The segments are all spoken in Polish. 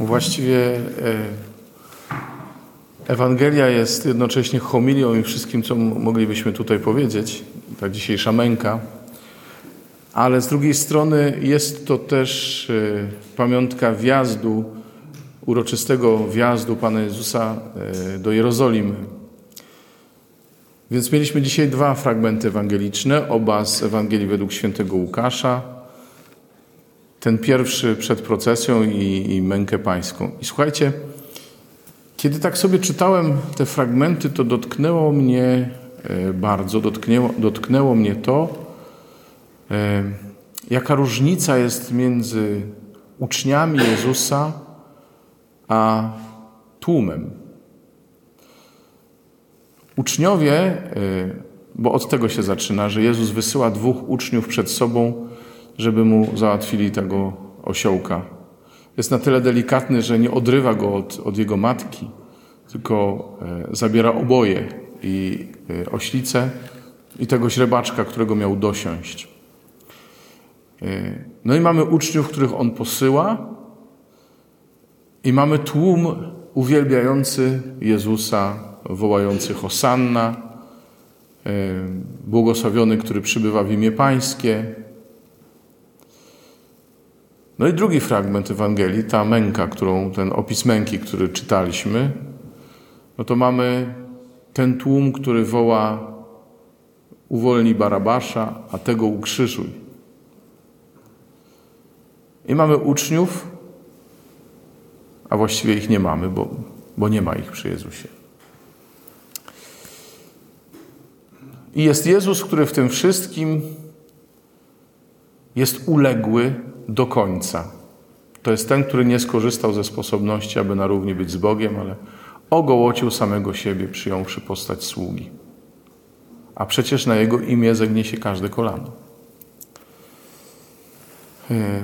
Właściwie e, Ewangelia jest jednocześnie homilią i wszystkim, co moglibyśmy tutaj powiedzieć, ta dzisiejsza męka. Ale z drugiej strony jest to też e, pamiątka wjazdu, uroczystego wjazdu Pana Jezusa e, do Jerozolimy. Więc mieliśmy dzisiaj dwa fragmenty ewangeliczne, oba z Ewangelii według świętego Łukasza. Ten pierwszy przed procesją i, i mękę pańską. I słuchajcie, kiedy tak sobie czytałem te fragmenty, to dotknęło mnie e, bardzo, dotknęło, dotknęło mnie to, e, jaka różnica jest między uczniami Jezusa a tłumem. Uczniowie, e, bo od tego się zaczyna, że Jezus wysyła dwóch uczniów przed sobą, żeby mu załatwili tego osiołka. Jest na tyle delikatny, że nie odrywa go od, od jego matki, tylko e, zabiera oboje i e, oślicę i tego źrebaczka, którego miał dosiąść. No i mamy uczniów, których on posyła, i mamy tłum uwielbiający Jezusa, wołający Hosanna, e, błogosławiony, który przybywa w imię Pańskie. No i drugi fragment Ewangelii, ta męka, którą, ten opis męki, który czytaliśmy, no to mamy ten tłum, który woła uwolnij Barabasza, a tego ukrzyżuj. I mamy uczniów, a właściwie ich nie mamy, bo, bo nie ma ich przy Jezusie. I jest Jezus, który w tym wszystkim jest uległy do końca. To jest ten, który nie skorzystał ze sposobności, aby na równi być z Bogiem, ale ogołocił samego siebie, przyjąwszy postać sługi. A przecież na Jego imię zegnie się każde kolano. E,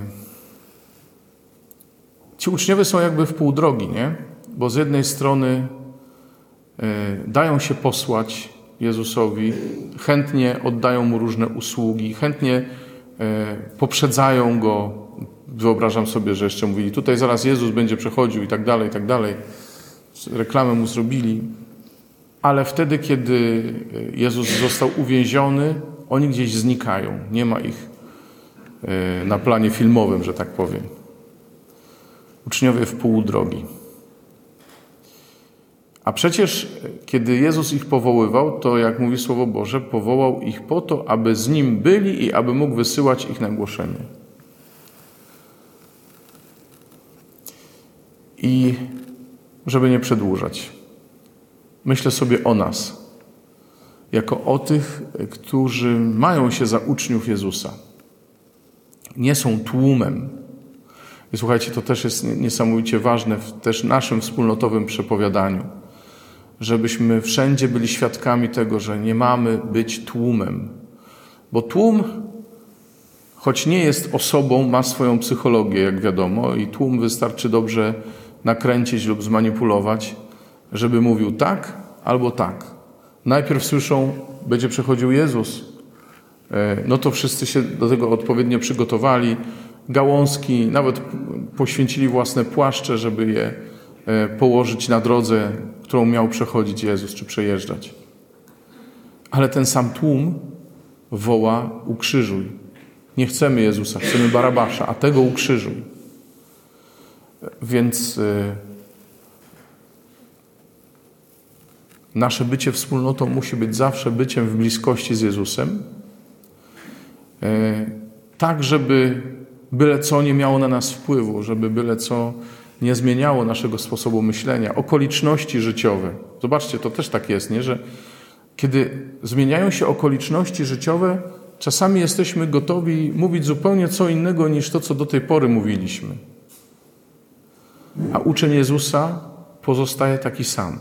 ci uczniowie są jakby w pół drogi, nie? Bo z jednej strony e, dają się posłać Jezusowi, chętnie oddają mu różne usługi, chętnie poprzedzają go. Wyobrażam sobie, że jeszcze mówili, tutaj zaraz Jezus będzie przechodził i tak dalej, i tak dalej. Reklamę mu zrobili. Ale wtedy, kiedy Jezus został uwięziony, oni gdzieś znikają. Nie ma ich e, na planie filmowym, że tak powiem. Uczniowie w pół drogi. A przecież, kiedy Jezus ich powoływał, to jak mówi Słowo Boże, powołał ich po to, aby z nim byli i aby mógł wysyłać ich na głoszenie. I żeby nie przedłużać, myślę sobie o nas, jako o tych, którzy mają się za uczniów Jezusa. Nie są tłumem, i słuchajcie, to też jest niesamowicie ważne w też naszym wspólnotowym przepowiadaniu, żebyśmy wszędzie byli świadkami tego, że nie mamy być tłumem. Bo tłum, choć nie jest osobą, ma swoją psychologię, jak wiadomo, i tłum wystarczy dobrze nakręcić lub zmanipulować, żeby mówił tak albo tak. Najpierw słyszą, będzie przechodził Jezus, e, no to wszyscy się do tego odpowiednio przygotowali, gałązki, nawet poświęcili własne płaszcze, żeby je e, położyć na drodze, którą miał przechodzić Jezus czy przejeżdżać. Ale ten sam tłum woła: ukrzyżuj. Nie chcemy Jezusa, chcemy Barabasza, a tego ukrzyżuj. Więc e, nasze bycie wspólnotą musi być zawsze byciem w bliskości z Jezusem, e, tak żeby byle co nie miało na nas wpływu, żeby byle co nie zmieniało naszego sposobu myślenia, okoliczności życiowe. Zobaczcie, to też tak jest, nie? że kiedy zmieniają się okoliczności życiowe, czasami jesteśmy gotowi mówić zupełnie co innego niż to, co do tej pory mówiliśmy. A uczeń Jezusa pozostaje taki sam.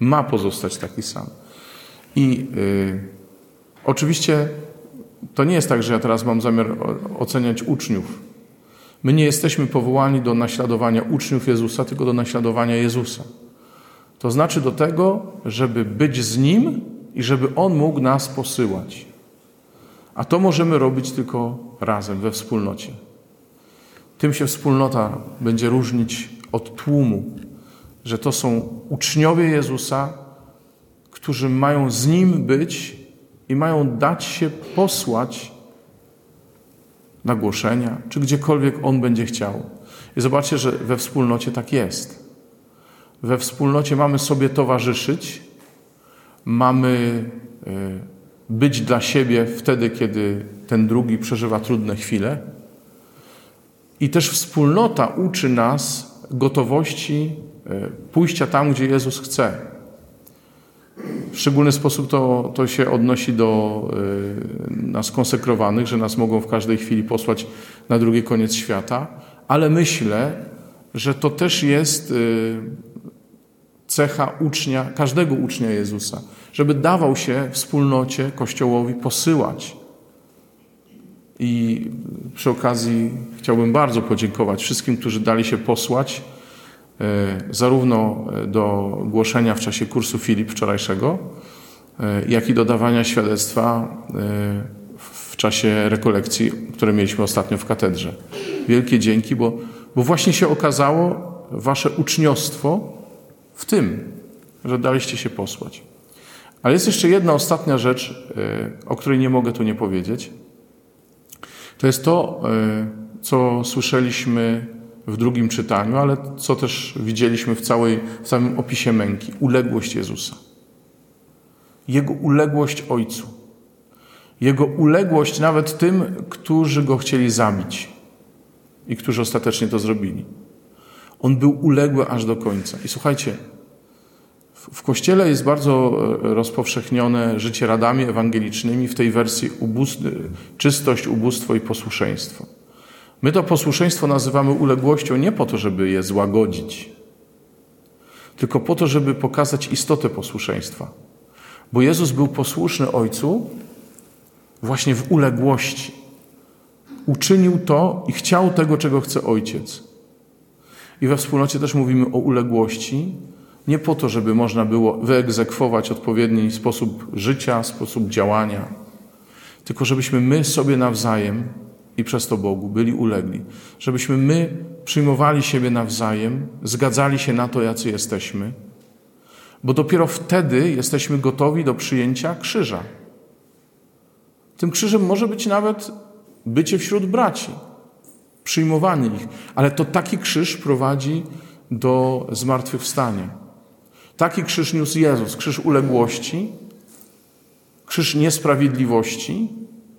Ma pozostać taki sam. I yy, oczywiście to nie jest tak, że ja teraz mam zamiar oceniać uczniów. My nie jesteśmy powołani do naśladowania uczniów Jezusa, tylko do naśladowania Jezusa. To znaczy do tego, żeby być z Nim i żeby On mógł nas posyłać. A to możemy robić tylko razem, we wspólnocie. Tym się wspólnota będzie różnić od tłumu, że to są uczniowie Jezusa, którzy mają z Nim być i mają dać się posłać na głoszenia, czy gdziekolwiek On będzie chciał. I zobaczcie, że we wspólnocie tak jest. We wspólnocie mamy sobie towarzyszyć, mamy e, być dla siebie wtedy, kiedy ten drugi przeżywa trudne chwile. I też wspólnota uczy nas gotowości e, pójścia tam, gdzie Jezus chce. W szczególny sposób to, to się odnosi do y, nas konsekrowanych, że nas mogą w każdej chwili posłać na drugi koniec świata, ale myślę, że to też jest y, cecha ucznia, każdego ucznia Jezusa, żeby dawał się wspólnocie, Kościołowi posyłać. I przy okazji chciałbym bardzo podziękować wszystkim, którzy dali się posłać E, zarówno do głoszenia w czasie kursu Filip wczorajszego, e, jak i do dawania świadectwa e, w czasie rekolekcji, które mieliśmy ostatnio w katedrze. Wielkie dzięki, bo, bo właśnie się okazało wasze uczniostwo w tym, że daliście się posłać. Ale jest jeszcze jedna ostatnia rzecz, o której nie mogę tu nie powiedzieć. To jest to, co słyszeliśmy w drugim czytaniu, ale co też widzieliśmy w, całej, w całym opisie męki uległość Jezusa. Jego uległość Ojcu. Jego uległość nawet tym, którzy go chcieli zabić i którzy ostatecznie to zrobili. On był uległy aż do końca. I słuchajcie, w Kościele jest bardzo e, rozpowszechnione życie radami ewangelicznymi w tej wersji czystość, ubóstwo i posłuszeństwo. My to posłuszeństwo nazywamy uległością nie po to, żeby je złagodzić, tylko po to, żeby pokazać istotę posłuszeństwa. Bo Jezus był posłuszny Ojcu właśnie w uległości. Uczynił to i chciał tego, czego chce Ojciec. I we wspólnocie też mówimy o uległości, nie po to, żeby można było wyegzekwować odpowiedni sposób życia, sposób działania, tylko żebyśmy my sobie nawzajem i przez to Bogu byli ulegli. Żebyśmy my przyjmowali siebie nawzajem, zgadzali się na to, jacy jesteśmy, bo dopiero wtedy jesteśmy gotowi do przyjęcia krzyża. Tym krzyżem może być nawet bycie wśród braci, przyjmowanie ich, ale to taki krzyż prowadzi do zmartwychwstania. Taki krzyż niósł Jezus, krzyż uległości, krzyż niesprawiedliwości,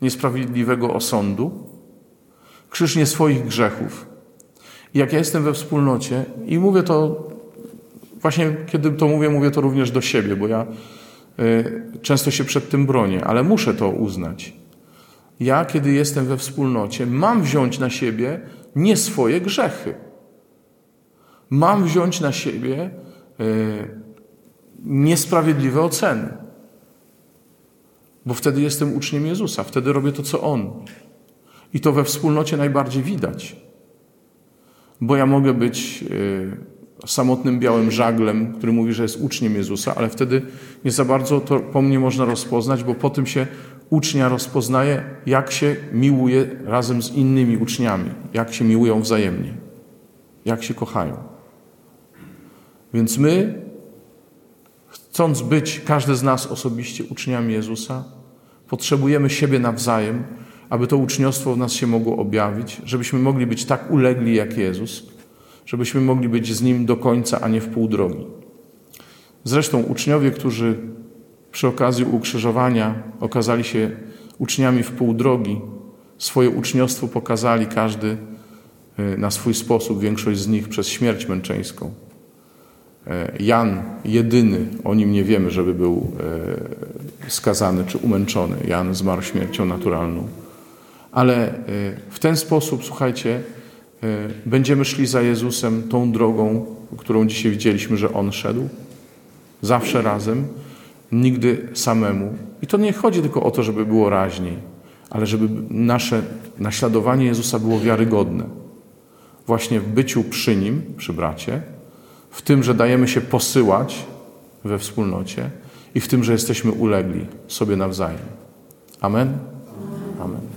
niesprawiedliwego osądu, krzyż nie swoich grzechów. I jak ja jestem we wspólnocie i mówię to, właśnie kiedy to mówię, mówię to również do siebie, bo ja y, często się przed tym bronię, ale muszę to uznać. Ja, kiedy jestem we wspólnocie, mam wziąć na siebie nie swoje grzechy. Mam wziąć na siebie y, niesprawiedliwe oceny. Bo wtedy jestem uczniem Jezusa, wtedy robię to, co On. I to we wspólnocie najbardziej widać. Bo ja mogę być e, samotnym białym żaglem, który mówi, że jest uczniem Jezusa, ale wtedy nie za bardzo to po mnie można rozpoznać, bo po tym się ucznia rozpoznaje, jak się miłuje razem z innymi uczniami, jak się miłują wzajemnie, jak się kochają. Więc my, chcąc być, każdy z nas osobiście uczniami Jezusa, potrzebujemy siebie nawzajem, aby to uczniostwo w nas się mogło objawić, żebyśmy mogli być tak ulegli jak Jezus, żebyśmy mogli być z Nim do końca, a nie w pół drogi. Zresztą uczniowie, którzy przy okazji ukrzyżowania okazali się uczniami w pół drogi, swoje uczniostwo pokazali każdy e, na swój sposób, większość z nich przez śmierć męczeńską. E, Jan jedyny, o nim nie wiemy, żeby był e, skazany czy umęczony. Jan zmarł śmiercią naturalną. Ale y, w ten sposób, słuchajcie, y, będziemy szli za Jezusem tą drogą, którą dzisiaj widzieliśmy, że On szedł. Zawsze razem, nigdy samemu. I to nie chodzi tylko o to, żeby było raźniej, ale żeby nasze naśladowanie Jezusa było wiarygodne. Właśnie w byciu przy Nim, przy bracie, w tym, że dajemy się posyłać we wspólnocie i w tym, że jesteśmy ulegli sobie nawzajem. Amen? Amen.